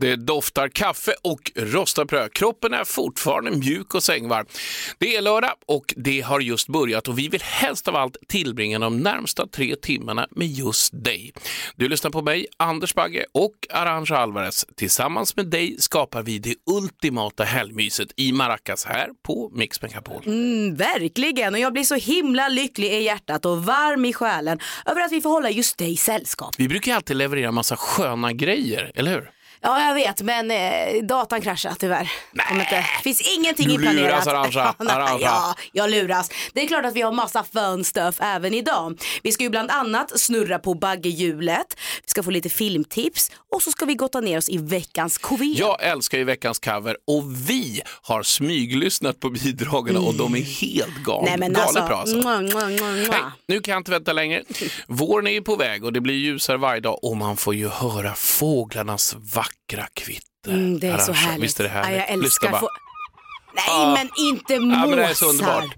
Det doftar kaffe och rostad bröd. Kroppen är fortfarande mjuk och sängvarm. Det är lördag och det har just börjat och vi vill helst av allt tillbringa de närmsta tre timmarna med just dig. Du lyssnar på mig, Anders Bagge och Arantxa Alvarez. Tillsammans med dig skapar vi det ultimata helgmyset i Maracas här på Mix Megapol. Mm, verkligen, och jag blir så himla lycklig i hjärtat och varm i själen över att vi får hålla just dig sällskap. Vi brukar alltid leverera massa sköna grejer, eller hur? Ja, jag vet, men eh, datan kraschade tyvärr. Om inte, finns ingenting Du inplanerat. luras, Arantxa. Ja, nej, Arantxa. Ja, jag luras. Det är klart att vi har massa fun stuff även idag. Vi ska ju bland annat snurra på baggehjulet, vi ska få lite filmtips och så ska vi gotta ner oss i veckans KV. Jag älskar ju veckans cover och vi har smyglyssnat på bidragen och de är helt gal, Nej, men galet alltså, bra. Alltså. Mua, mua, mua. Nej, nu kan jag inte vänta längre. Våren är ju på väg och det blir ljusare varje dag och man får ju höra fåglarnas vackra kvitter. Mm, det är så Arantxa, härligt. Visst är det härligt? Ja, jag älskar få... Nej, Ah. men inte måsar. Ja, men det är så underbart.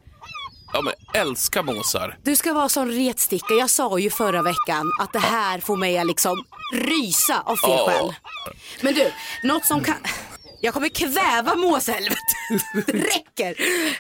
Ja, men älskar måsar. Du ska vara som retsticka. Jag sa ju förra veckan att det här får mig att liksom rysa av fel Ja. skäl. Men du, något som kan... Jag kommer kväva måshelvetet. Det räcker.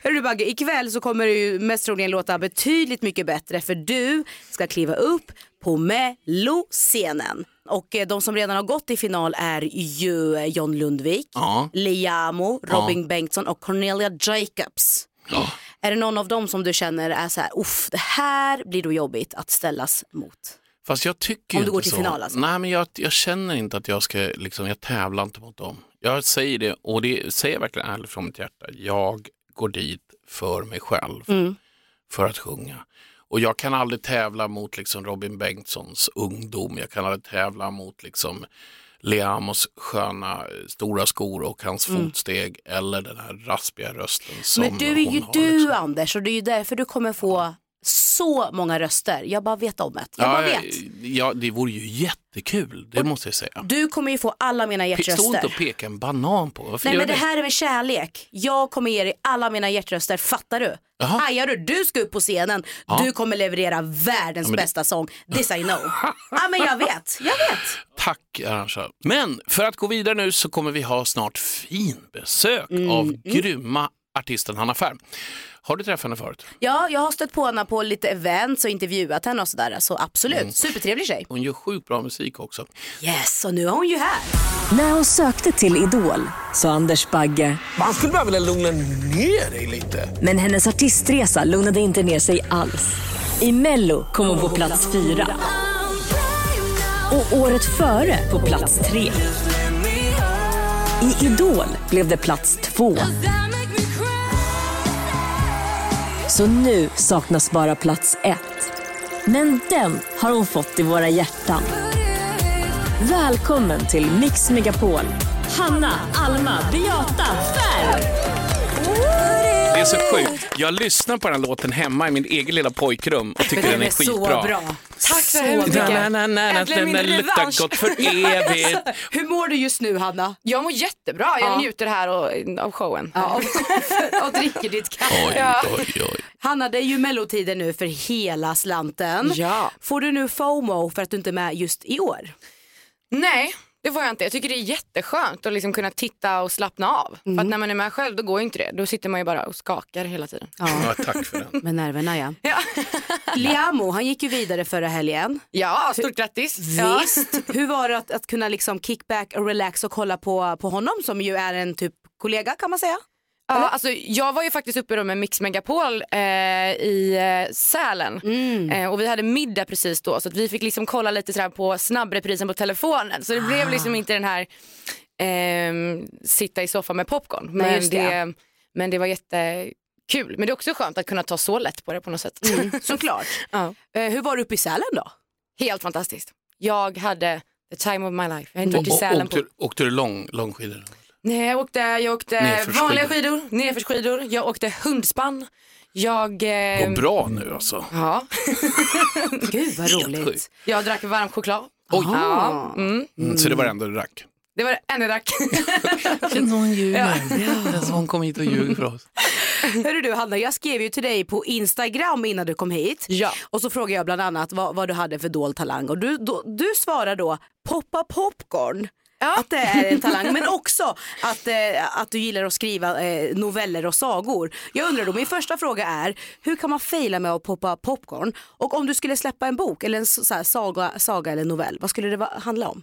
Hörru Bagge, ikväll så kommer ju mest troligen låta betydligt mycket bättre för du ska kliva upp på Mello-scenen. Och eh, de som redan har gått i final är ju eh, John Lundvik, Ja. Liamo, Robin Bengtsson och Cornelia Jacobs. Ja. Är det någon av dem som du känner är så här, uff, det här blir då jobbigt att ställas mot? Fast jag tycker Om du går till så. final, alltså? Nej, men jag, jag känner inte att jag ska, liksom, jag tävlar inte mot dem. Jag säger det, och det säger jag verkligen ärligt från mitt hjärta. Jag går dit för mig själv, Mm. för att sjunga. Och jag kan aldrig tävla mot liksom, Robin Bengtssons ungdom, jag kan aldrig tävla mot liksom, Leamos sköna eh, stora skor och hans fotsteg eller den här raspiga rösten som Mm. Men du är ju du liksom. Anders och det är ju därför du kommer få så många röster. Jag bara vet om det. Jag bara Ja, vet. ja, det vore ju jättekul, det måste jag säga. Du kommer ju få alla mina Stå inte hjärtröster. och peka en banan på. Varför Nej gör men det det? här är med kärlek. Jag kommer ge dig alla mina hjärtröster, fattar du? Jaha. Hajar du? Du ska upp på scenen. Du kommer leverera världens det- bästa sång. This I know. ja men jag vet, jag vet. Tack Arantxa. Men för att gå vidare nu så kommer vi ha snart fin besök Mm, av grymma artisten Hanna Färm. Har du träffat henne förut? Ja, jag har stött på henne på lite events och intervjuat henne och sådär. Så absolut, Mm. supertrevlig tjej. Hon gör sjukt bra musik också. Yes, och nu är hon ju här. När hon sökte till Idol sa Anders Bagge, Man skulle bara vilja lugna ner dig lite. men hennes artistresa lugnade inte ner sig alls. I Mello kom hon på plats fyra. Och året före på plats tre. I Idol blev det plats två. Så nu saknas bara plats ett. Men den har hon fått i våra hjärtan. Välkommen till Mix Megapol. Hanna, Alma, Beata, Färm. Det är så sjukt. Jag lyssnar på den här låten hemma i min egen lilla pojkrum och tycker Men den är så skitbra. bra. Tack så Så hemskt mycket. Äntligen min den revansch. gott för evigt. Hur mår du just nu Hanna? Jag mår jättebra, jag Ja. njuter här och, av showen. Ja, och, och dricker ditt kaffe. Oj, oj, oj. Hanna, det är ju mellotider nu för hela slanten. Ja. Får du nu FOMO för att du inte är med just i år? Nej, det får jag inte. Jag tycker det är jätteskönt att liksom kunna titta och slappna av. För att när man är med själv då går inte det. Då sitter man ju bara och skakar hela tiden. Ja, tack för den. Med nerverna ja. Ja, Liamo, han gick ju vidare förra helgen. ja stort grattis. Ja. Visst. Hur var det att, att kunna liksom kick back och relax och kolla på, på honom som ju är en typ kollega kan man säga? Ja, alltså, jag var ju faktiskt uppe då med Mix Megapol eh, i eh, Sälen eh, och vi hade middag precis då så att vi fick liksom kolla lite sådär på snabbreprisen på telefonen så det blev liksom inte den här ehm, sitta i soffan med popcorn. Men, just det. det, men det var jättekul. Men det är också skönt att kunna ta så lätt på det på något sätt. Såklart. ja. Eh, hur var du uppe i Sälen då? Helt fantastiskt. Jag hade the time of my life. Jag har inte varit i Och, Sälen åkte, på... åkte du lång, långskidor? Nej, jag åkte, jag åkte Nedförsskidor. vanliga skidor, nedförsskidor, jag åkte hundspann, Jag... Går Eh, bra nu alltså. ja, Gud vad roligt. jag drack varm choklad. Oj. Ja, mm. Mm, så det var det enda du drack? Det var det enda jag drack. Hon ljuger. Hon kom hit och ljuger för oss. Hörru du Hanna, jag skrev ju till dig på Instagram innan du kom hit. Ja. Och så frågade jag bland annat vad, vad du hade för dold talang och du, då, du svarar då poppa popcorn. Att det är en talang men också att, eh, att du gillar att skriva eh, noveller och sagor. Jag undrar då, min första fråga är hur kan man fejla med att poppa popcorn? Och om du skulle släppa en bok eller en så här, saga, saga eller novell, vad skulle det handla om?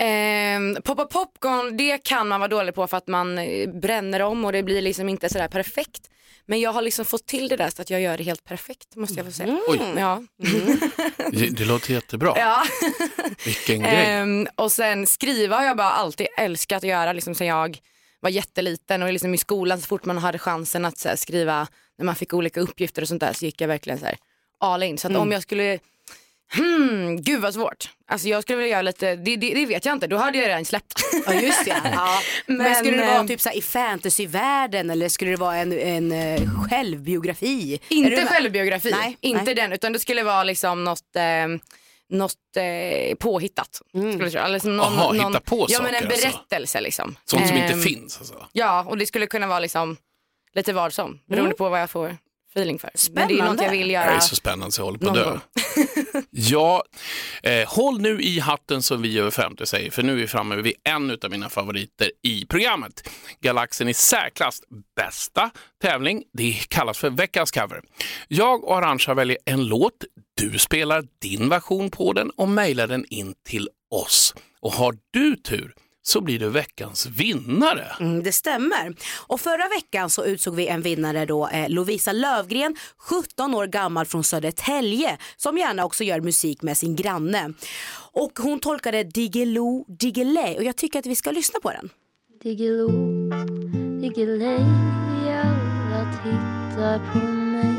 Eh, poppa popcorn, det kan man vara dålig på för att man eh, bränner om och det blir liksom inte sådär perfekt. Men jag har liksom fått till det där så att jag gör det helt perfekt måste jag få säga. Oj. Ja. Det, det låter jättebra. Ja. Vilken grej. Ehm, och sen skriva har jag bara alltid älskat att göra liksom sen jag var jätteliten och liksom i skolan så fort man hade chansen att så här, skriva när man fick olika uppgifter och sånt där så gick jag verkligen så här, all in. Så att om jag skulle, hmm, gud vad svårt. Alltså jag skulle vilja göra lite, det, det, det vet jag inte, då hade jag redan släppt. Ja just ja. ja. Men, Men, skulle det vara eh, typ så här, i fantasyvärlden eller skulle det vara en, en eh, självbiografi? Inte självbiografi, Nej, inte nej. den utan det skulle vara liksom något eh, något eh, påhittat. Skulle jag tro. Eller liksom någon, Aha, någon, hitta på Ja men en saker, alltså. berättelse liksom. Sånt som inte Ehm, finns alltså. Ja och det skulle kunna vara liksom lite vad som beroende på vad jag får feeling för. Men det är något Spännande. jag vill Det göra. här är så spännande så jag håller på att dö. ja, eh, håll nu i hatten som vi över 50 säger, för nu är vi framme vid en av mina favoriter i programmet. Galaxen i särklass bästa tävling, det kallas för veckans cover. Jag och Arantxa väljer en låt, du spelar din version på den och mejlar den in till oss. Och har du tur så blir du veckans vinnare. Mm, det stämmer. Och förra veckan så utsåg vi en vinnare då, eh, Lovisa Lövgren, 17 år gammal från Södertälje, som gärna också gör musik med sin granne. Och hon tolkade Diggiloo Diggiley och jag tycker att vi ska lyssna på den. Diggiloo, Diggiley, alla tittar på mig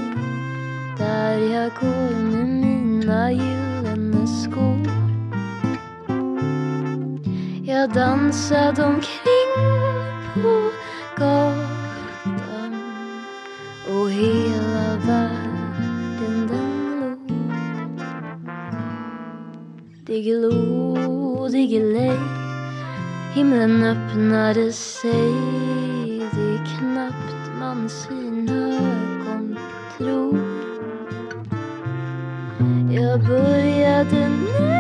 där jag går med mina gyllene skor. Jag dansade omkring på gatan och hela världen den låg. Diggiloo, Diggiley Himlen öppnade sig. Det är knappt man sina ögon tror. Jag började nu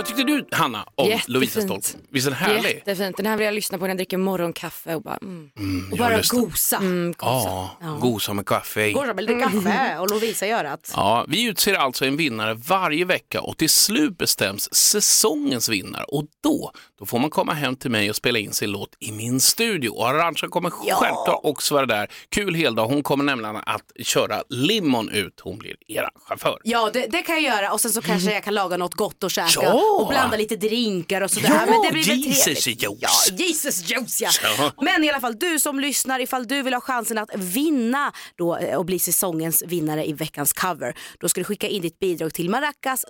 Vad tyckte du Hanna om Jättefint. Lovisas tolkning? Visst är den härlig? Jättefint, den här vill jag lyssna på när jag dricker morgonkaffe och bara mm. Och jag bara gosa. Mm, Ja, gosa med kaffe. Gosa med lite kaffe och Lovisa gör att. Ja, vi utser alltså en vinnare varje vecka och till slut bestäms säsongens vinnare och då, då får man komma hem till mig och spela in sin låt i min studio. Och Arantxa kommer självklart också vara där. Kul heldag, hon kommer nämligen att köra limon ut. Hon blir era chaufför. Ja det, det kan jag göra och sen så kanske jag kan laga något gott och käka Ja. Och blanda lite drinkar och sådär. Ja, Men det blir väl Jesus trevligt. juice. Ja, Jesus juice ja. Ja. Men i alla fall du som lyssnar, ifall du vill ha chansen att vinna då, eh, och bli säsongens vinnare i veckans cover, då ska du skicka in ditt bidrag till maracas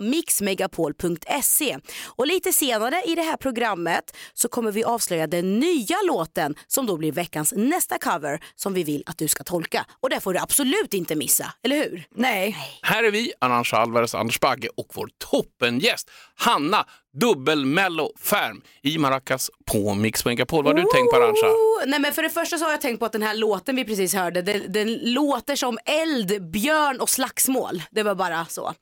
mixmegapol.se. Och lite senare i det här programmet så kommer vi avslöja den nya låten som då blir veckans nästa cover som vi vill att du ska tolka. Och det får du absolut inte missa, eller hur? Nej. Här är vi, Arantxa Alvarez, Anders Bagge och vår toppengäst Hanna Dubbel-Mello Färm i Maracas på Mix Megapol. Vad har du tänkt på Arantxa? Nej men för det första så har jag tänkt på att den här låten vi precis hörde, den, den låter som eld, björn och slagsmål. Det var bara så.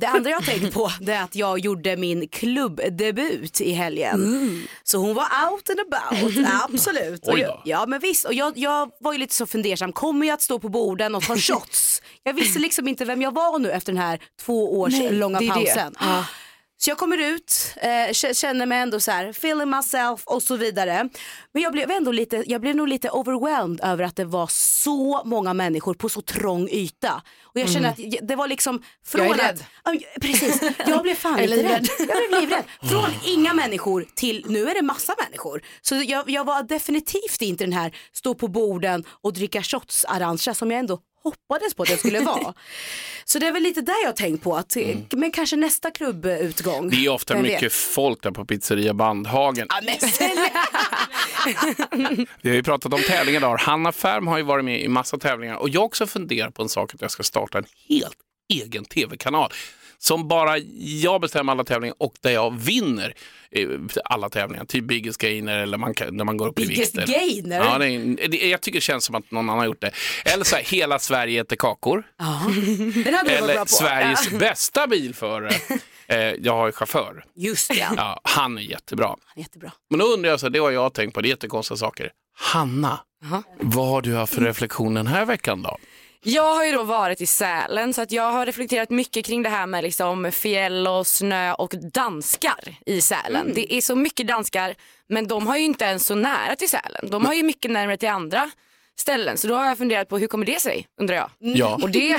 Det andra jag har tänkt på det är att jag gjorde min klubbdebut i helgen. Så hon var out and about, absolut. Oj jag, då. ja men visst, och jag, jag var ju lite så fundersam, kommer jag att stå på borden och ta shots? jag visste liksom inte vem jag var nu efter den här två års Nej, långa det är det. pausen. Så jag kommer ut, eh, känner mig ändå så här, feeling myself och så vidare. Men jag blev ändå lite, jag blev nog lite overwhelmed över att det var så många människor på så trång yta. Och jag känner att det var liksom från Jag är rädd. att, precis, jag blev fan lite rädd. Jag blev livrädd. Från inga människor till nu är det massa människor. Så jag, jag var definitivt inte den här stå på borden och dricka shots arantxa som jag ändå hoppades på att det skulle vara. Så det är väl lite där jag har tänkt på, att, men kanske nästa klubbutgång. Mm. Det är ofta Vem mycket vet? folk där på pizzeria Bandhagen. Vi har ju pratat om tävlingar idag. Hanna Färm har ju varit med i massa tävlingar och jag också funderat på en sak att jag ska starta en helt egen tv-kanal som bara jag bestämmer alla tävlingar och där jag vinner eh, alla tävlingar. Typ Biggest Gainer eller man kan, när man går upp Biggest i vikt. eller- Gainer? Ja, det är, det, jag tycker det känns som att någon annan har gjort det. Eller så här, Hela Sverige äter kakor. Ja, Eller. Sveriges Ja. bästa bilförare. Eh, jag har ju chaufför. Just det, ja. Han är jättebra. Jättebra. Men då undrar jag, så här, det har jag tänkt på, det är jättekonstiga saker. Hanna, vad har du haft för reflektion den här veckan då? Jag har ju då varit i Sälen så att jag har reflekterat mycket kring det här med liksom fjäll och snö och danskar i Sälen. Det är så mycket danskar men de har ju inte ens så nära till Sälen. De har ju mycket närmare till andra ställen. Så då har jag funderat på hur kommer det sig undrar jag. Ja. Och det...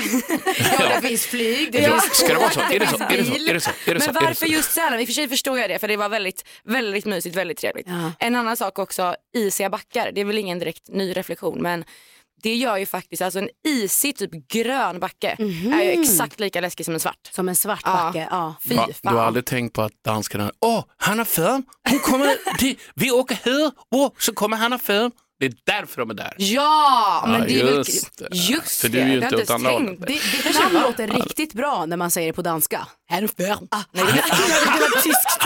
Ja, det finns flyg. Det Ja. Ska det vara så? Är det så? Är det så? Är det så? Är det så? Men varför just Sälen? I och för sig förstår jag det för det var väldigt, väldigt mysigt, väldigt trevligt. Ja. En annan sak också, isiga backar. Det är väl ingen direkt ny reflektion men det gör ju faktiskt, alltså en isig typ grön backe är ju exakt lika läskig som en svart. Som en svart Ja. backe. Ja. Fy Va, fan. du har aldrig tänkt på att danskarna, åh, Hanna Färm, hon kommer, till, vi åker här, åh, så kommer Hanna Färm. Det är därför de är där. Ja, men Ja, det är väl just det. just För det. du är ju det har inte jag åt andra hållet. Det, det var. låta riktigt bra när man säger det på danska. Ah, nej, det var tyskt.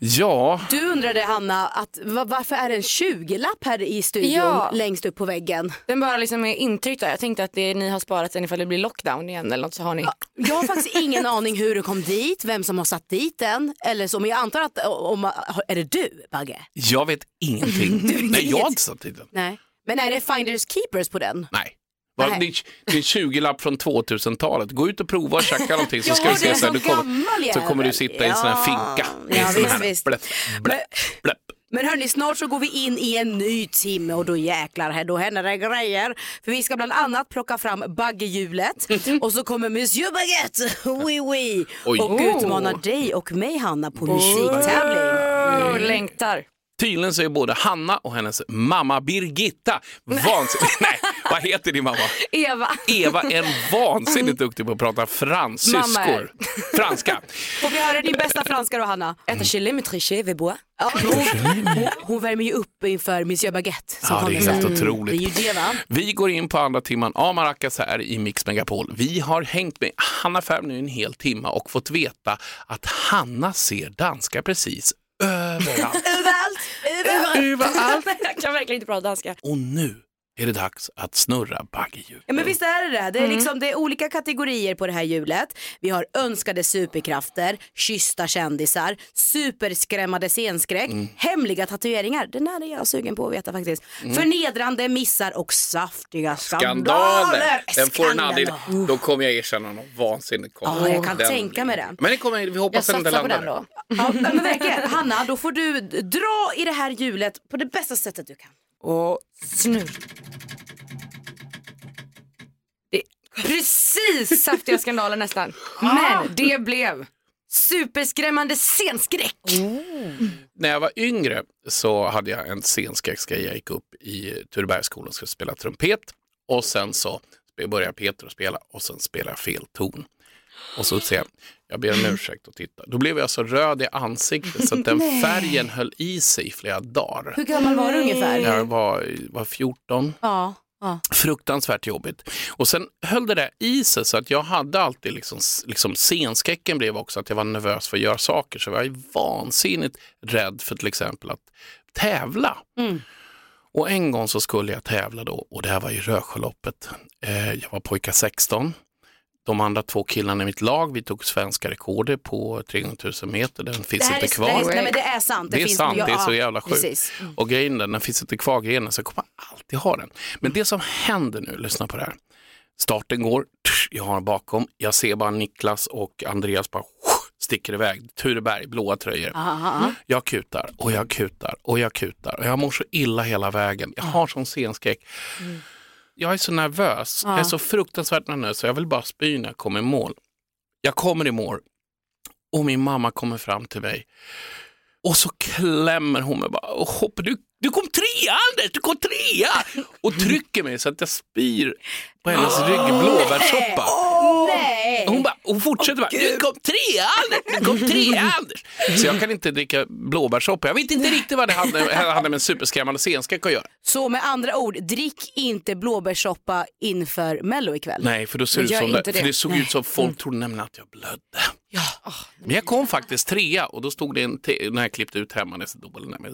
Ja, Du undrade Hanna, att, va- varför är det en 20-lapp här i studion Ja. längst upp på väggen? Den bara liksom är intryckt där. Jag tänkte att det, ni har sparat den ifall det blir lockdown igen eller något så har ni. Jag har faktiskt ingen aning hur du kom dit, vem som har satt dit den. Eller så, men jag antar att, om, är det du Bagge? jag vet ingenting. Nej, jag har inte satt dit den. Nej. Men är det finders keepers på den? Nej. Va, Nej. Det, är, det är en 20-lapp från 2000-talet. Gå ut och prova och tjacka någonting så ska du se så Du kommer, så kommer du sitta i en sån här Ja. finka. Ja, visst, här visst. Bläpp, bläpp, bläpp. Men hörni, snart så går vi in i en ny timme och då jäklar, här, då händer det grejer. För vi ska bland annat plocka fram baggehjulet och så kommer Monsieur Baguette, oui oui, och Oh. utmanar dig och mig Hanna på musiktävling. Oh, längtar. Tydligen så är både Hanna och hennes mamma Birgitta vansinnigt... Nej, vad heter din mamma? Eva. Eva är vansinnigt duktig på att prata fransyskor. Franska. Får vi höra din bästa franska då Hanna? Äta chili med triché vid bois. Ja, hon, hon, värmer ju upp inför Monsieur Baguette. Som Ja, det är helt sen. otroligt. Det är ju det va? Vi går in på andra timman av Maracas här i Mix Megapol. Vi har hängt med Hanna Färm nu en hel timme och fått veta att Hanna ser danska precis överallt. Överallt! Överallt! överallt. Jag kan verkligen inte prata danska. Och nu är det dags att snurra baggehjul. Ja men visst är det det. Det är, liksom, det är olika kategorier på det här hjulet. Vi har önskade superkrafter, kyssta kändisar, superskrämmande scenskräck, hemliga tatueringar. Den här är jag sugen på att veta faktiskt. Förnedrande missar och saftiga skandaler. Skandaler! Den får en aldrig... Då kommer jag erkänna något vansinnigt. Ja, jag kan Den- tänka mig det. Men det kommer, vi Jag hoppas att den satsar på landar. den då. Ja, men verkligen. Hanna, då får du dra i det här hjulet på det bästa sättet du kan. Och snurr. Det är precis saftiga skandaler nästan. Men det blev superskrämmande scenskräck. När jag var yngre så hade jag en scenskräcksgrej. Jag gick upp i Turebergsskolan och skulle spela trumpet. Och sen så började Peter att spela och sen spelade jag fel ton. Och så säger jag, jag ber om ursäkt och titta. Då blev jag så röd i ansiktet så att den färgen höll i sig i flera dagar. Hur gammal var du ungefär? Jag var, var 14. Ja. ja. Fruktansvärt jobbigt. Och sen höll det där i sig så att jag hade alltid liksom, liksom scenskräcken blev också att jag var nervös för att göra saker. Så jag var vansinnigt rädd för till exempel att tävla. Och en gång så skulle jag tävla då och det här var i Rösjöloppet. Eh, jag var pojkar 16. De andra två killarna i mitt lag, vi tog svenska rekordet på 300 000 meter. Den finns Det inte är, kvar. det är, nej, men det är sant. Det, är finns, sant, det är så jävla sjukt. Precis. Och grejen är, den finns inte kvar grenen så jag kommer alltid ha den. Men det som händer nu, lyssna på det här. Starten går, jag har bakom, jag ser bara Niklas och Andreas bara sticker iväg. Tureberg, blåa tröjor. Aha. Jag kutar och jag kutar och jag kutar och jag mår så illa hela vägen. Jag har sån scenskräck. Jag är så nervös, jag är så fruktansvärt nervös så jag vill bara spy när jag kommer i mål. Jag kommer i mål. Och min mamma kommer fram till mig. Och så klämmer hon mig bara och hoppar, du, Du kom trea Anders, du kom trea! Och trycker mig så att jag spyr på hennes rygg blåbärssoppa. Nej! Och hon, bara, hon fortsätter bara, du kom trea Anders, kom. Så jag kan inte dricka blåbärssoppa. Jag vet inte riktigt vad det hade, hade med en superskrämmande scenskräck att göra. Så med andra ord, drick inte blåbärssoppa inför mello ikväll. Nej, för då ser det ut gör som det, inte för det. det såg ut som folk trodde nämligen att jag blödde. Men jag kom faktiskt trea och då stod det en te- när jag klippte ut hemma med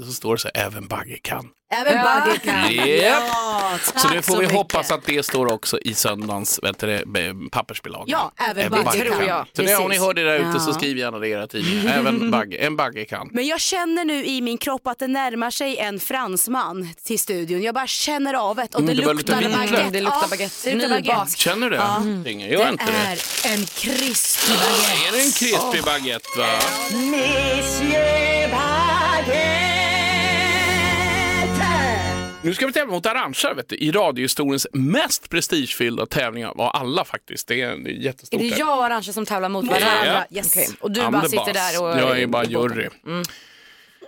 så står det så här, även Bagge kan. Även Bagge kan. Japp. Ja, Så det får vi mycket. hoppas att det står också i söndagens vet du, det, be- pappersbilaga. Ja, även Bagge tror kan. jag. Så det, om ni hör det där ute så Ja. skriv gärna det i era tidningar. Även Bagge, en Bagge kan. Men jag känner nu i min kropp att det närmar sig en fransman till studion. Jag bara känner av det och Mm, det, det luktar baguette. Det luktar Ja, baguette. det luktar baguette. Känner du det? Ja. Ingen, jag gör Det inte det. är en krispig baguette. Är det en krispig baguette va? Nu ska vi tävla mot Arantxa vet du, i radiohistoriens mest prestigefyllda tävlingar av alla faktiskt. Det är, är jättestort. Är det jag och Arantxa som tävlar mot varandra? Yes. Okej. Och du I'm bara sitter boss. där och... Jag är bara jury.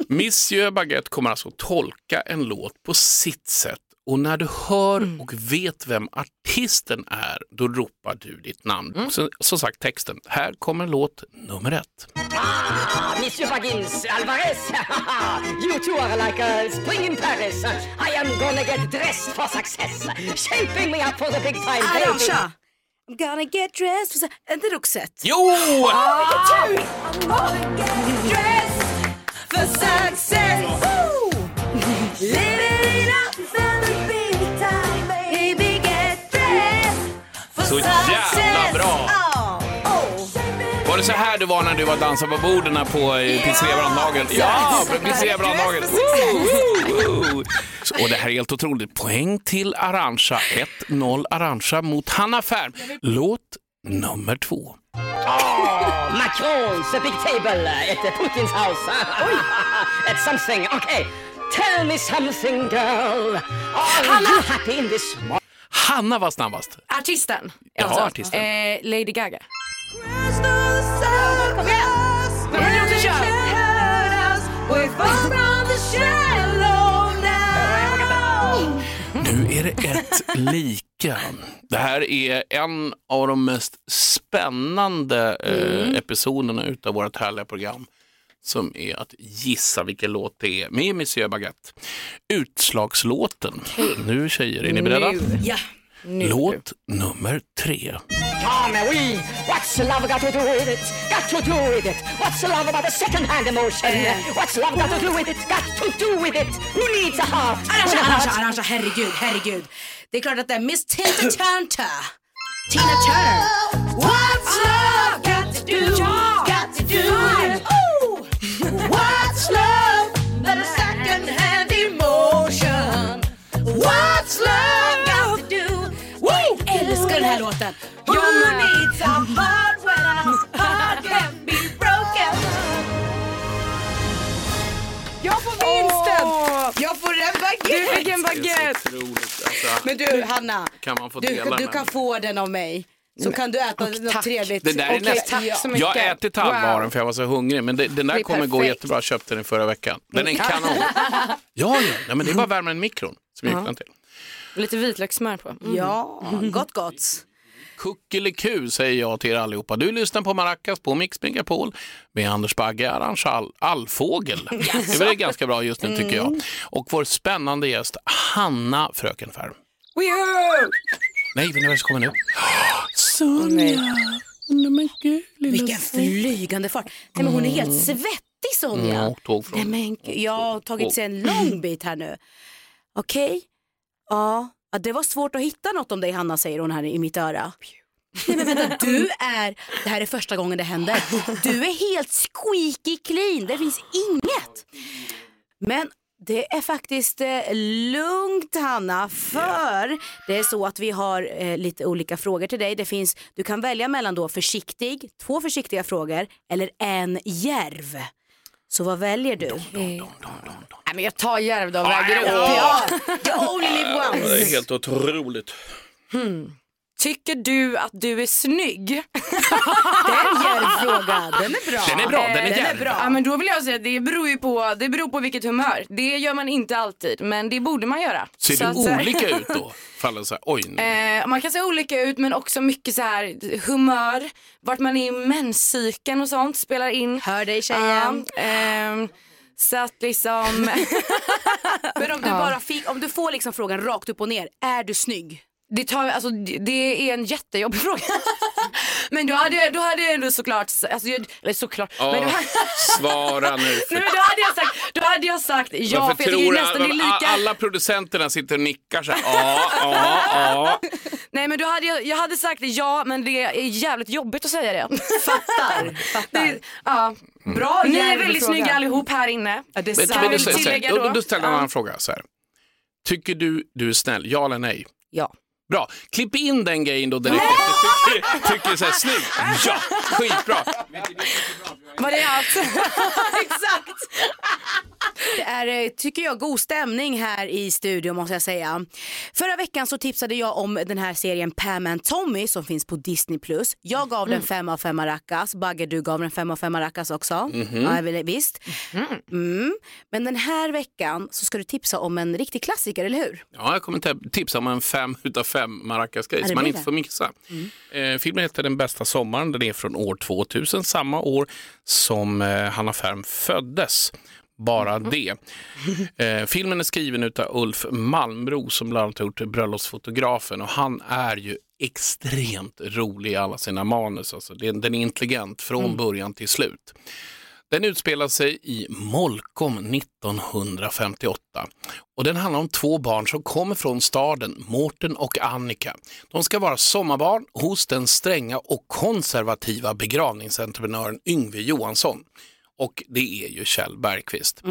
Monsieur Baguette kommer alltså tolka en låt på sitt sätt och när du hör Mm. och vet vem artisten är, då ropar du ditt namn. Mm. Så, som sagt texten, här kommer låt nummer ett. Monsieur Baggins Alvarez, you two are like a spring in Paris. I am gonna get dressed for success, shaping me up for the big time. baby. Arantxa! I'm gonna get dressed. for su- Är det Roxette? Jo! For success! Så här du var när du var dansade på borden på eh, Pizzeria Brandhagen? Ja, på Pizzeria Brandhagen. Och det här är helt otroligt. Poäng till Arantxa. 1-0 Arantxa mot Hanna Färm. Låt nummer två. Oh, Macron's a big table at Putin's house. That's something. Okay, tell me something, girl. Are you happy in this? Hanna var snabbast. Artisten? Ja, Alltså, artisten. Eh, Lady Gaga. Nu är det ett lika. Det här är en av de mest spännande eh, episoderna utav vårt härliga program som är att gissa vilken låt det är med Monsieur Baguette. Utslagslåten. Nu tjejer, är ni beredda? Ja. Låt nummer tre. Come, oui. What's love got to do with it? Got to do with it. What's love about a second-hand emotion? What's love got to do with it? Got to do with it. Who needs a heart? Arantxa, when a Arantxa, heart- Arantxa, herregud, herregud. Det är klart att det är Miss Tina Turner. Tina Turner. What's love got to do? Låten. Who needs a heart when a heart can be broken? Jag får vinsten! Jag får en baguette! Du fick en baguette! Alltså, Men du Hanna, kan man få du, dela du kan få den av mig. Så kan du äta något tack. trevligt. Det där är nästan... tack så mycket. Jag ätit halva för jag var så hungrig, men det, den där kommer gå perfekt. jättebra. Jag köpte den förra veckan. Den är kanon. Ja, ja. Nej, men det är bara att värma den i mikron. Som jag gick den till. Lite vitlökssmör på. Mm. Ja, gott gott. Kuckeliku säger jag till er allihopa. Du lyssnar på Maracas på Mix Megapol med Anders Bagge, Arantxa All, Allfågel. Det är väl ganska bra just nu tycker jag. Och vår spännande gäst Hanna Frökenfärm. Woohoo! Nej, vet ni vad som kommer nu? Sonja! Nej, men gud, lilla Vilken flygande fart. Nej, men hon är helt svettig Sonja. Ja, tåg från- Nej, men jag har tagit sig en lång bit här nu. Okej, ja. Ja, det var svårt att hitta något om dig Hanna säger hon här i mitt öra. Nej men vänta, du är, det här är första gången det händer. Du är helt squeaky clean, det finns inget. Men det är faktiskt eh, lugnt Hanna, för det är så att vi har eh, lite olika frågor till dig. Det finns, du kan välja mellan då försiktig, två försiktiga frågor eller en järv. Så vad väljer du? Nej, men jag tar järv då och väger upp. Ja, you only live Det är helt otroligt. Tycker du att du är snygg? Det är en djärv fråga. Den är bra. Den är bra, den är Eh, djärv. Ja, men då vill jag säga att det beror ju på, det beror på vilket humör. Det gör man inte alltid, men det borde man göra. Ser Så du att, olika ut då? Faller så här, oj, nu. Eh, man kan se olika ut men också mycket så här humör, vart man är i menscykeln och sånt spelar in. Hör dig tjejen. Ja, ehm, så att liksom, Men om du, bara fick, om du får liksom frågan rakt upp och ner, är du snygg? Det, tar, alltså, det är en jättejobbig fråga. men då hade, jag, då hade jag ändå såklart, alltså, jag- eller såklart, men då, hade- svara nu. Nej, men då, hade jag sagt, då hade jag sagt ja Varför för jag tror nästan det är lika. alla producenterna sitter och nickar så här, ja, ja, ja. Nej men då hade jag, jag hade sagt ja men det är jävligt jobbigt att säga det. Fattar. fattar. det ja. Bra Ni är väldigt fråga. snygga allihop här inne. Ja, det är Men, men du, då, då? då ställer jag en Ja. annan fråga. Så här. Tycker du du är snäll, ja eller nej? Ja. Bra, klipp in den grejen då direkt efter. Tycker, tycker så här, snyggt, ja, skitbra. Var det allt? Exakt. Det är, eh, tycker jag, god stämning här i studion måste jag säga. Förra veckan så tipsade jag om den här serien Pam and Tommy som finns på Disney+. Jag gav den fem av fem maracas. Bagge, du gav den fem av fem maracas också. Ja, väl, visst. Mm. Men den här veckan så ska du tipsa om en riktig klassiker, eller hur? Ja, jag kommer tipsa om en fem utav fem maracas-grej Ja, det som man inte får missa. Eh, filmen heter Den bästa sommaren. Den är från år 2000, samma år som eh, Hanna Färm föddes. Bara det. Eh, filmen är skriven av Ulf Malmro som bland annat har gjort Bröllopsfotografen och han är ju extremt rolig i alla sina manus. Alltså, den är intelligent från början till slut. Den utspelar sig i Molkom 1958 och den handlar om två barn som kommer från staden, Mårten och Annika. De ska vara sommarbarn hos den stränga och konservativa begravningsentreprenören Yngve Johansson. Och det är ju Kjell Bergqvist.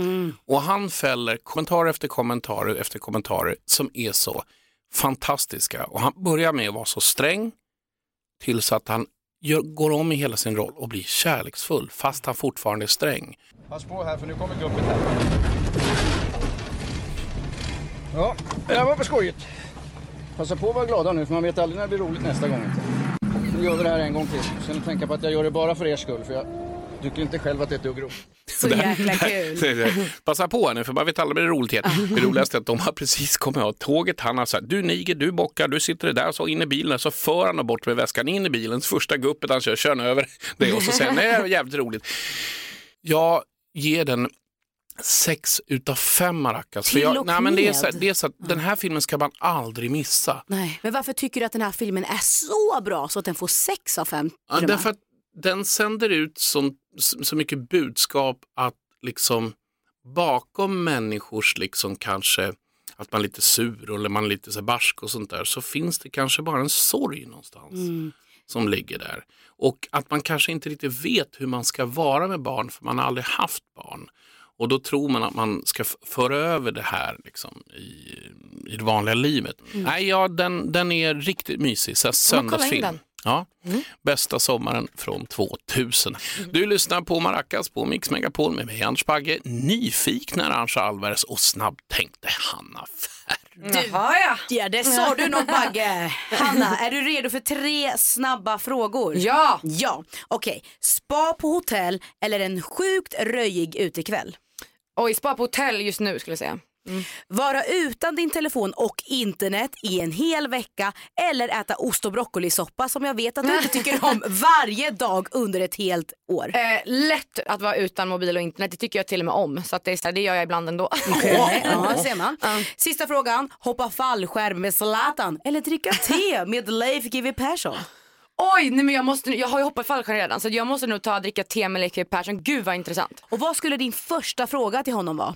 Och han fäller kommentar efter kommentarer efter kommentarer som är så fantastiska. Och han börjar med att vara så sträng tills att han gör, går om i hela sin roll och blir kärleksfull fast han fortfarande är sträng. Pass på här för nu kommer guppet här. Ja, det här var för skojigt. Passa på att vara glada nu för man vet aldrig när det blir roligt nästa gång. Nu gör vi det här en gång till. Sen tänka på att jag gör det bara för er skull för jag tycker inte själv att det är ett dugg roligt. Så jäkla kul. Passa på nu för man vet aldrig blir det roligt igen. Det roligaste är att de har precis kommit av tåget. Han har sagt, du Niger, du bockar, du sitter där så in i bilen. Så för han bort med väskan in i bilen. Första guppet han kör, kör över det och så säger han, nej det är jävligt roligt. Jag ger den sex utav fem maracas. Till jag, och nej, men det, är så, det är så att den här filmen ska man aldrig missa. Nej. Men varför tycker du att den här filmen är så bra så att den får sex av fem? Ja, därför att den sänder ut som, så mycket budskap att liksom bakom människors liksom kanske att man är lite sur eller man är lite så barsk och sånt där så finns det kanske bara en sorg någonstans som ligger där. Och att man kanske inte riktigt vet hur man ska vara med barn för man har aldrig haft barn. Och då tror man att man ska föra över det här liksom, i, i det vanliga livet. Nej, ja, den, den är riktigt mysig. Så Mm. söndagsfilm. Ja, bästa sommaren från 2000. Du lyssnar på Maracas på Mix Megapol med mig Anders Bagge, nyfikna Arantxa Alvarez och snabbtänkte Hanna Färm. Jaha ja. Ja, det sa du något Bagge. Hanna, är du redo för tre snabba frågor? Ja. Ja, okej. Spa på hotell eller en sjukt röjig utekväll? Oj, spa på hotell just nu skulle jag säga. Vara utan din telefon och internet i en hel vecka eller äta ost och broccolisoppa som jag vet att du inte tycker om varje dag under ett helt år. Eh, lätt att vara utan mobil och internet, det tycker jag till och med om. Så att det, är så här, det gör jag ibland ändå. Okej, Ja, ser man. Sista frågan. Hoppa fallskärm med Zlatan eller dricka te med Leif GW Persson? Oj, nej men jag, måste, jag har ju hoppat fallskärm redan så jag måste nog ta och dricka te med Leif GW Persson. Gud vad intressant. Och vad skulle din första fråga till honom vara?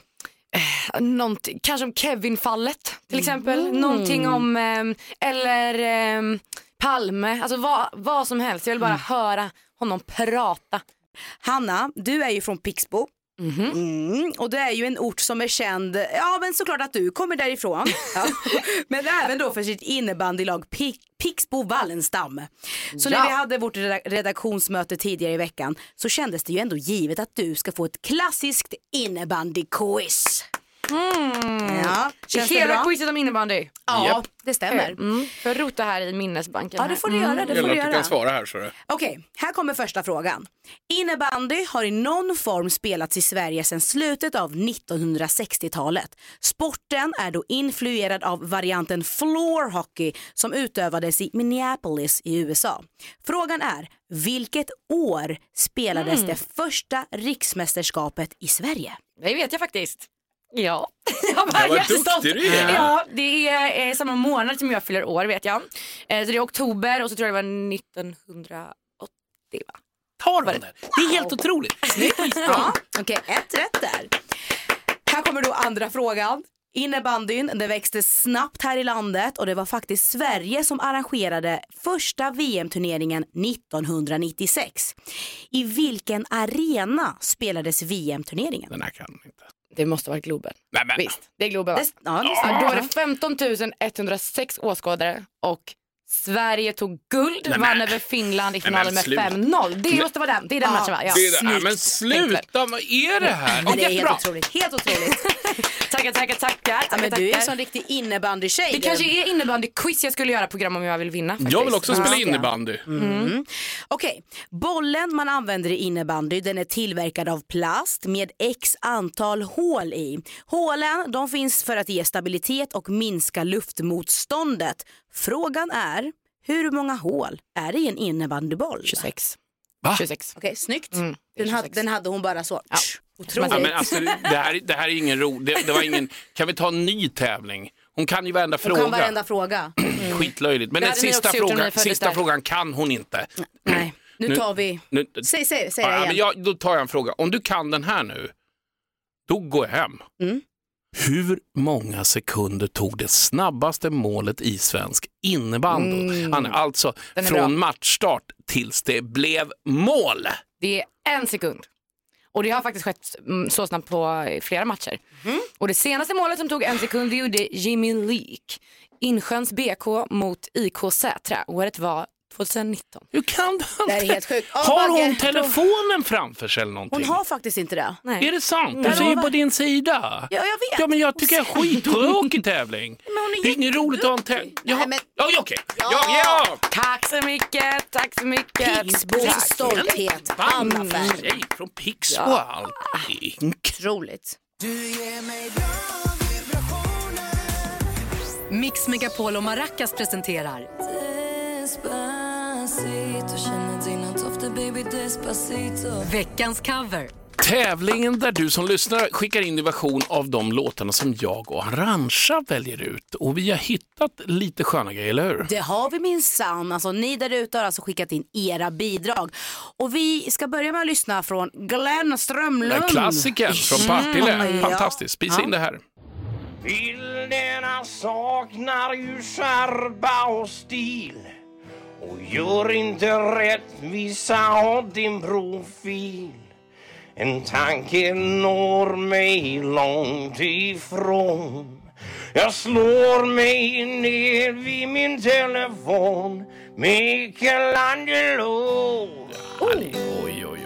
Någonting, kanske om Kevin-fallet till exempel. Någonting om, ehm, eller ehm, Palme, alltså vad, vad som helst. Jag vill bara höra honom prata. Hanna, du är ju från Pixbo. Mm, och det är ju en ort som är känd, ja men såklart att du kommer därifrån. ja. Men även då för sitt innebandylag Pi- Pixbo Wallenstam. Så när Ja. vi hade vårt reda- redaktionsmöte tidigare i veckan så kändes det ju ändå givet att du ska få ett klassiskt innebandyquiz. Mm. Ja, känns det Hela bra? quizet om innebandy. Ja, Japp. det stämmer. Mm. Får jag rota här i minnesbanken? Ja, det får du göra. Det får Gäller du att du göra. kan svara här. Så det. Okej, här kommer första frågan. Innebandy har i någon form spelats i Sverige sedan slutet av 1960-talet. Sporten är då influerad av varianten floor hockey som utövades i Minneapolis i USA. Frågan är, vilket år spelades Mm. det första riksmästerskapet i Sverige? Det vet jag faktiskt. Ja. Jag Ja, vad jättestolt. duktig du är. Ja, det är eh, samma månad som jag fyller år vet jag. Eh, så det är oktober och så tror jag det var 1980 va? Tar den där. Det är helt otroligt. Ja, Okej, ett rätt där. Här kommer då andra frågan. Innebandyn det växte snabbt här i landet och det var faktiskt Sverige som arrangerade första VM-turneringen 1996. I vilken arena spelades VM-turneringen? Den här kan inte. Det måste vara Globen. Nej, men. Visst, det är Globen va? Det, ja, det Ja, stämmer. då var det 15 106 åskådare och Sverige tog guld, Nej, vann över Finland i finalen men med sluta. 5-0. Det måste vara den, det är den matchen va? Ja. Det är det. Snyggt. men sluta, vad är det här? Men det är helt otroligt. Helt otroligt. Tackar, tackar, tackar. Ja, tackar, men du är en tackar. sån riktig innebandykej. Det du. kanske är innebandyquiz jag skulle göra program om jag vill vinna. Faktiskt. Jag vill också spela innebandy. Mm. Okej, bollen man använder i innebandy den är tillverkad av plast med x antal hål i. Hålen de finns för att ge stabilitet och minska luftmotståndet. Frågan är, hur många hål är det i en innebandyboll? 26. Va? 26. Okej, snyggt. Mm, Den, hade, 26. den hade hon bara så. Otroligt. Ja, men alltså, det, här, det här är ingen ro. Det, det var ingen... Kan vi ta en ny tävling? Hon kan ju varenda hon fråga. kan varenda fråga. Skitlöjligt. Men Det den sista, föddes sista frågan kan hon inte. Nej, nu, Nu- tar vi... Nu, Säg, säg, säg ja, det igen. men jag, då tar jag en fråga. Om du kan den här nu, då går jag hem. Mm. Hur många sekunder tog det snabbaste målet i svensk innebandy? Alltså Mm. Är från bra. matchstart tills det blev mål. Det är en sekund. Och det har faktiskt skett mm, så snabbt på eh, flera matcher. Mhm. Och det senaste målet som tog en sekund det gjorde Jimmy Leek. Insjöns BK mot IK Sätra. Året var 2019. Hur kan du Det här är helt sjukt. Ja, Har Bagge, hon då- telefonen framför sig eller någonting? Hon har faktiskt inte det. Nej. Är det sant? Jag Du ser ju på din sida. Ja, jag vet. Ja, men jag tycker det är skittråkig tävling. Men hon är Det är inget roligt att ha en tävling. Nej, Ja, men- ja, ja, okej. Ja, Ja. Tack så mycket, tack så mycket. Tack. stolthet. Anna Färm. Tjej från Pixbo och allt. Otroligt. Mix Megapol och Maracas presenterar veckans cover. Tävlingen där du som lyssnar skickar in din version av de låtarna som jag och Arantxa väljer ut. Och vi har hittat lite sköna grejer, eller hur? Det har vi minsann. Alltså, ni där ute har alltså skickat in era bidrag. Och vi ska börja med att lyssna från Glenn Strömlund. Klassikern från Partille. Mm, Fantastiskt. Spisa ja. in det här. Bilderna saknar ju skärpa och stil och gör inte rättvisa åt din profil. En tanke når mig långt ifrån. Jag slår mig ner vid min telefon. Michelangelo. Oj, oj, oj, oj.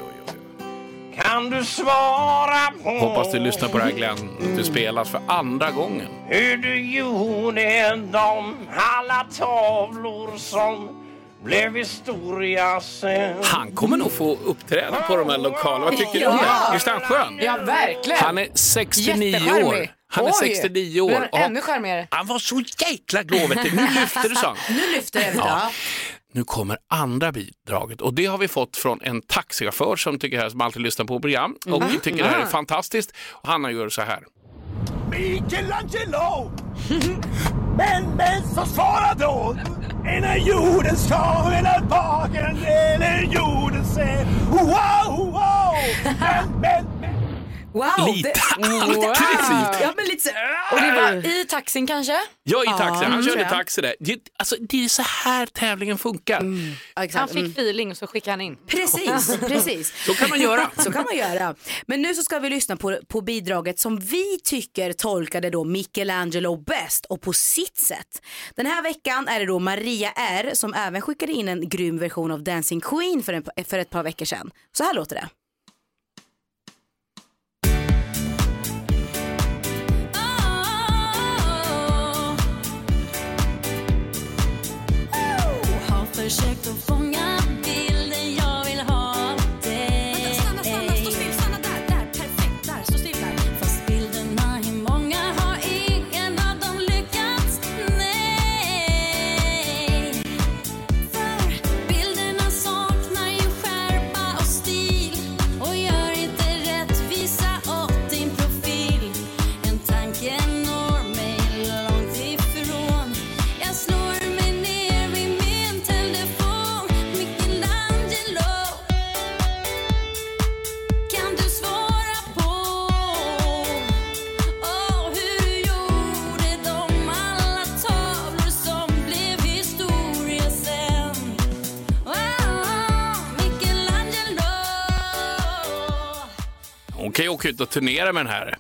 Kan du svara på Hoppas du lyssnar på det här Glenn. Att du spelas för andra gången. hur du gjorde de alla tavlor som blev historia sen? Han kommer nog få uppträda på de här lokalerna. Vad tycker du om Ja. det? Visst är han skön? Ja, verkligen. Han är 69 Jättecharmig. år. Han är Oj. 69 Blir år. han och ännu charmigare. Han var så jäkla glad vet du. Nu lyfter du, han. Nu lyfter jag. Ja. Ja. Nu kommer andra bidraget och det har vi fått från en taxichaufför som tycker här, som alltid lyssnar på program och Mm. tycker det här är Ah. fantastiskt. Och han gör så här. Michelangelo! men, men så svara då! Är jorden ska eller baken eller jorden ser Wow, wow! Men, men, men. Wow! Lite det- aggressivt. Ja, men lite så... Och det var i taxin kanske? Ja, i taxi. Ja, Han mm, körde taxi där. Det, alltså, det är så här tävlingen funkar. Ja, Han fick Mm. feeling och så skickade han in. Precis, precis. Så kan man göra. Så kan man göra. Men nu så ska vi lyssna på, på bidraget som vi tycker tolkade då Michelangelo bäst och på sitt sätt. Den här veckan är det då Maria R som även skickade in en grym version av Dancing Queen för, en, för ett par veckor sedan. Så här låter det. Kan ju ut och turnera med den här.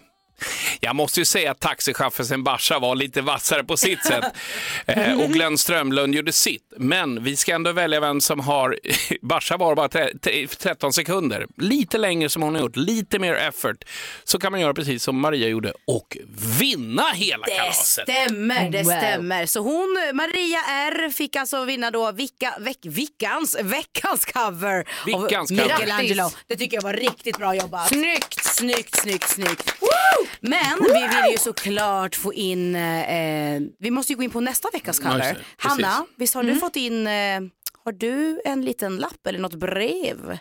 Jag måste ju säga att taxichauffören Basha var lite vassare på sitt sätt eh, och Glenn Strömlund gjorde sitt. Men vi ska ändå välja vem som har, Basha var bara tre- tre- 13 sekunder, lite längre som hon har gjort, lite mer effort. Så kan man göra precis som Maria gjorde och vinna hela Det kalaset. stämmer, det Wow. stämmer. Så hon, Maria R fick alltså vinna då vicka, veck, vickans, veckans cover Veckans av cover. Michelangelo. Det tycker jag var riktigt bra jobbat. Snyggt! Snyggt, snyggt, snyggt. Men vi vill ju såklart få in, eh, vi måste ju gå in på nästa veckas cover. Precis. Hanna, visst har du fått in, eh, har du en liten lapp eller något brev?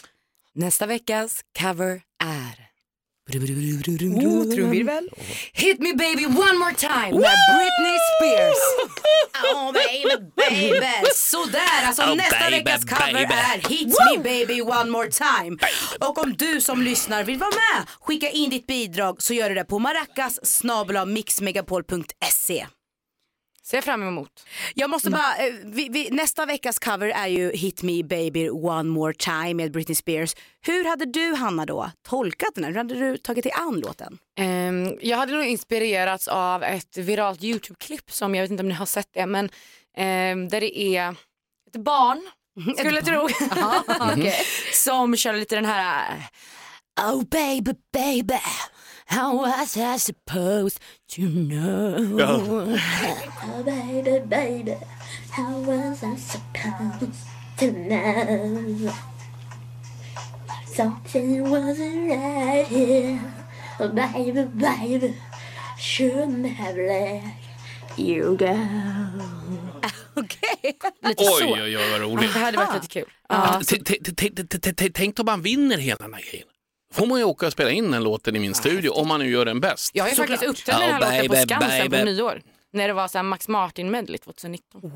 Nästa veckas cover är Oh, trumvirvel. Hit me baby one more time med Britney Spears. Oh baby baby. Sådär, alltså Oh, nästa baby, veckas cover baby. är Hit me baby one more time. Och om du som lyssnar vill vara med, skicka in ditt bidrag så gör du det på maracas mixmegapol.se. Ser fram emot. Jag måste bara, eh, vi, vi, nästa veckas cover är ju Hit me baby one more time med Britney Spears. Hur hade du Hanna då tolkat den här? Hur hade du tagit dig an låten? Ehm, jag hade nog inspirerats av ett viralt Youtube-klipp som jag vet inte om ni har sett det men ehm, där det är ett barn, skulle jag tro, okej. som kör lite den här Oh baby baby how was I supposed to know Oh, baby, baby, how was I supposed to know? Something wasn't right here. Oh, baby, baby, shouldn't have let you go. Okej. Lite Oj, så. oj, oj, vad roligt. Det hade varit lite kul. Tänk om man vinner hela den här grejen. Får man ju åka och spela in den låten i min studio om man nu gör den bäst. Jag har ju faktiskt uppträtt med den här Oh, låten på baby, Skansen på nyår. När det var så här Max Martin medley 2019. Wow,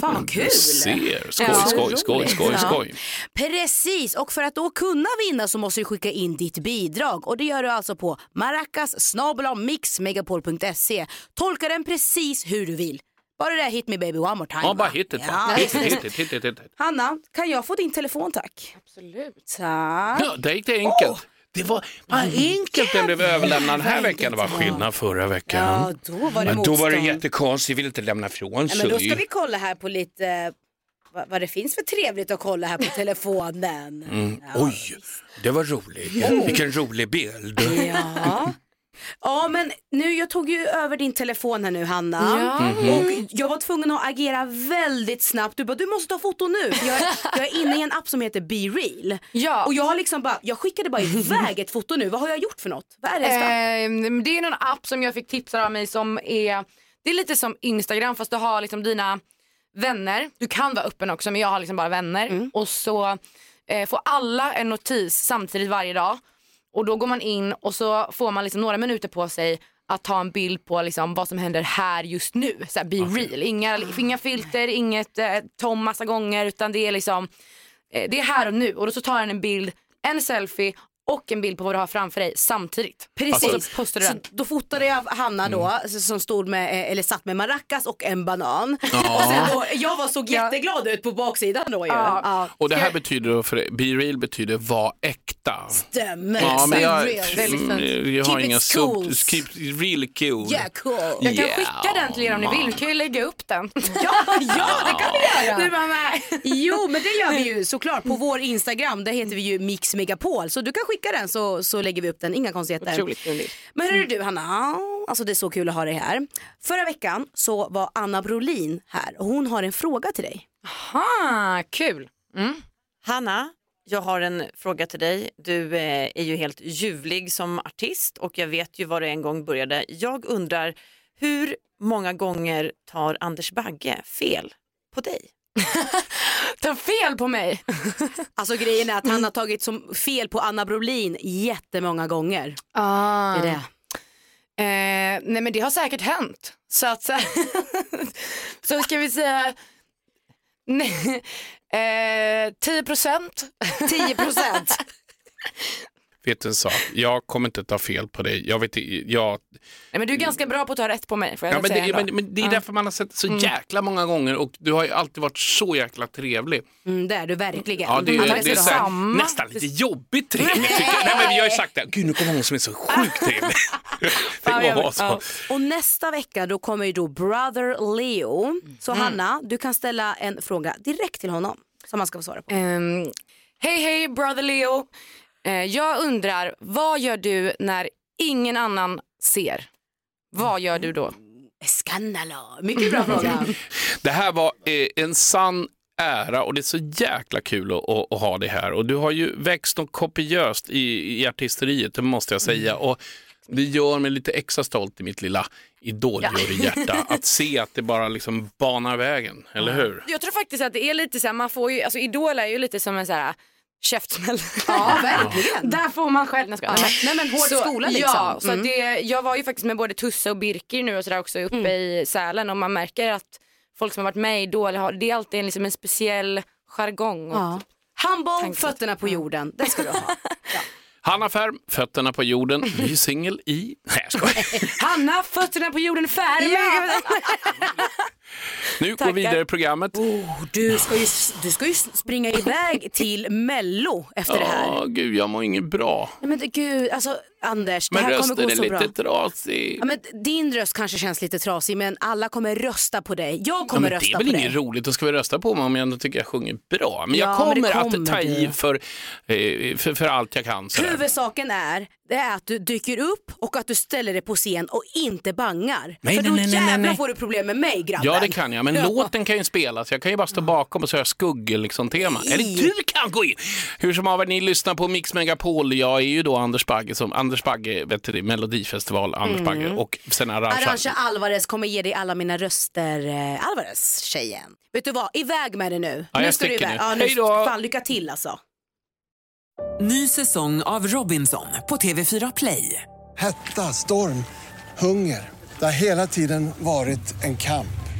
fan vad kul. Du ser. Skoj, Ja. skoj, skoj, skoj, Ja. skoj. Precis, och för att då kunna vinna så måste du skicka in ditt bidrag och det gör du alltså på maracas mixmegapol.se. Tolka den precis hur du vill. Bara det där hit me baby one more time. Ja, bara hit it. Ja. Hit it, hit it, hit it, hit it. Hanna, kan jag få din telefon tack? Absolut. Tack. Ja, det gick det enkelt. Det var vad enkelt den blev överlämnad den här veckan. Det var skillnad förra veckan. Ja, då var det Men då var det jättekonstigt, vill inte lämna ifrån Ja, men då ska sig. vi kolla här på lite vad, vad det finns för trevligt att kolla här på telefonen. Mm. Oj, det var roligt. Vilken rolig bild. Ja. Ja men nu, jag tog ju över din telefon här nu Hanna. Ja. Mhm. Och jag var tvungen att agera väldigt snabbt. Du bara, du måste ta foto nu. Jag, är- jag är inne i en app som heter Be Real. Ja. Och jag har liksom bara, jag skickade bara iväg ett foto nu. Vad har jag gjort för något? Vad är det? Ehm, det är någon app som jag fick tipsad av mig som är, det är lite som Instagram fast du har liksom dina vänner, du kan vara öppen också men jag har liksom bara vänner Mm. och så eh, får alla en notis samtidigt varje dag och då går man in och så får man liksom några minuter på sig att ta en bild på liksom vad som händer här just nu. Så här, be real, inga, inga filter, inget eh, tom massa gånger utan det är liksom eh, det är här och nu. Och då så tar den en bild, en selfie och en bild på vad du har framför dig samtidigt. Precis. Och så postar du Så den. då fotade jag Hanna då Mm. alltså, som stod med, eh, eller satt med maracas och en banan. Ja. Och sen då, jag var såg jätteglad ut på baksidan då ju. Ja. Ja. Och det här betyder, för Be Real betyder var äkta. Stämmer. Ja, men jag, real. mm, jag har Keep inga sub... cool. Keep really cool. Yeah cool. Jag kan Yeah. skicka den till er om ni vill, vi kan ju lägga upp den. Ja, ja det kan vi göra. Du bara, nej. Jo men det gör vi ju såklart på vår Instagram. Där heter vi ju Mix Megapol. Så du kan skicka den så, så lägger vi upp den. Inga konstigheter. Otroligt. Men hörru du Hanna, alltså det är så kul att ha dig här. Förra veckan så var Anna Brolin här och hon har en fråga till dig. Aha, kul. Hanna, jag har en fråga till dig. Du eh, är ju helt ljuvlig som artist och jag vet ju var du en gång började. Jag undrar, hur många gånger tar Anders Bagge fel på dig? Ta fel på mig. Alltså grejen är att han har tagit som fel på Anna Brolin jättemånga gånger. Ah. Det är det. Eh, nej men det har säkert hänt. Så att så, så ska vi säga nej, eh, 10 procent. 10 procent. Vet du en sak, jag kommer inte ta fel på dig. Jag vet, jag, Nej, men du är ganska bra på att ta rätt på mig. Får jag Ja, men, säga det, men, men det är Ja. därför man har sett det så Mm. jäkla många gånger och du har ju alltid varit så jäkla trevlig. Mm, det är du verkligen. Ja, det, det är så du ha. här, nästan lite jobbigt jag. Nej, men vi har ju sagt det, gud nu kommer någon som är så sjukt trevlig. det så. Ja. Och nästa vecka då kommer ju då Brother Leo. Så Mm. Hanna, du kan ställa en fråga direkt till honom som han ska få svara på. Ehm, hej hej brother Leo. Eh, jag undrar, vad gör du när ingen annan ser? Vad gör du då? Skandalo. Mycket bra fråga. Det här var eh, en sann ära och det är så jäkla kul att, att, att ha det här. Och du har ju växt något kopiöst i, i artisteriet, det måste jag säga. Och det gör mig lite extra stolt i mitt lilla idoljuryhjärta att se att det bara liksom banar vägen, eller hur? Jag tror faktiskt att det är lite så här, man får ju, alltså Idol är ju lite som en så här käftsmäll. Ja, verkligen. Där får man själv. Ja. Nej, men hård så, skola liksom. Ja, så Mm. det, jag var ju faktiskt med både Tusse och Birker nu och sådär också uppe Mm. i Sälen och man märker att folk som har varit med i Idol, det är alltid en, liksom en speciell jargong. Och Ja. Humble, fötterna på jorden. Det ska du ha. Hanna Färm, Fötterna på jorden, ny singel i... Nej, jag skojar. Hanna, fötterna på jorden färma! Nu går Tackar. vi vidare i programmet. Du ska, ju, du ska ju springa iväg till Mello efter det här. Ja, gud, jag mår inget bra. Nej, men det- gud, alltså Anders, det Men här kommer rösten gå är så bra. lite trasig. Ja, men din röst kanske känns lite trasig men alla kommer rösta på dig. Jag Ja, kommer men det rösta är väl på inget dig. roligt att ska vi rösta på mig om jag ändå tycker jag sjunger bra. Men jag Ja, kommer, men det att kommer ta i för, eh, för, för allt jag kan. sådär. Huvudsaken är, det är att du dyker upp och att du ställer dig på scen och inte bangar. Nej, För nej, då nej, nej, jävlar nej. får du problem med mig grabben. Ja det kan jag, men Ja. låten kan ju spelas. Jag kan ju bara stå bakom och så har jag skuggel liksom tema. Eller du kan gå in! Hur som haver, ni lyssnar på Mix Megapol. Jag är ju då Anders Bagge, som, Anders Bagge, vet du, det, Melodifestival, Anders Mm. Bagge och sen Arantxa. Arantxa Alvarez kommer ge dig alla mina röster. Eh, Alvarez, tjejen. Vet du vad, iväg med det nu. Ja, nu jag ska du iväg. nu. Ja, nu. Hej då. Fan, lycka till alltså. Ny säsong av Robinson på TV4 Play. Hetta, storm, hunger. Det har hela tiden varit en kamp.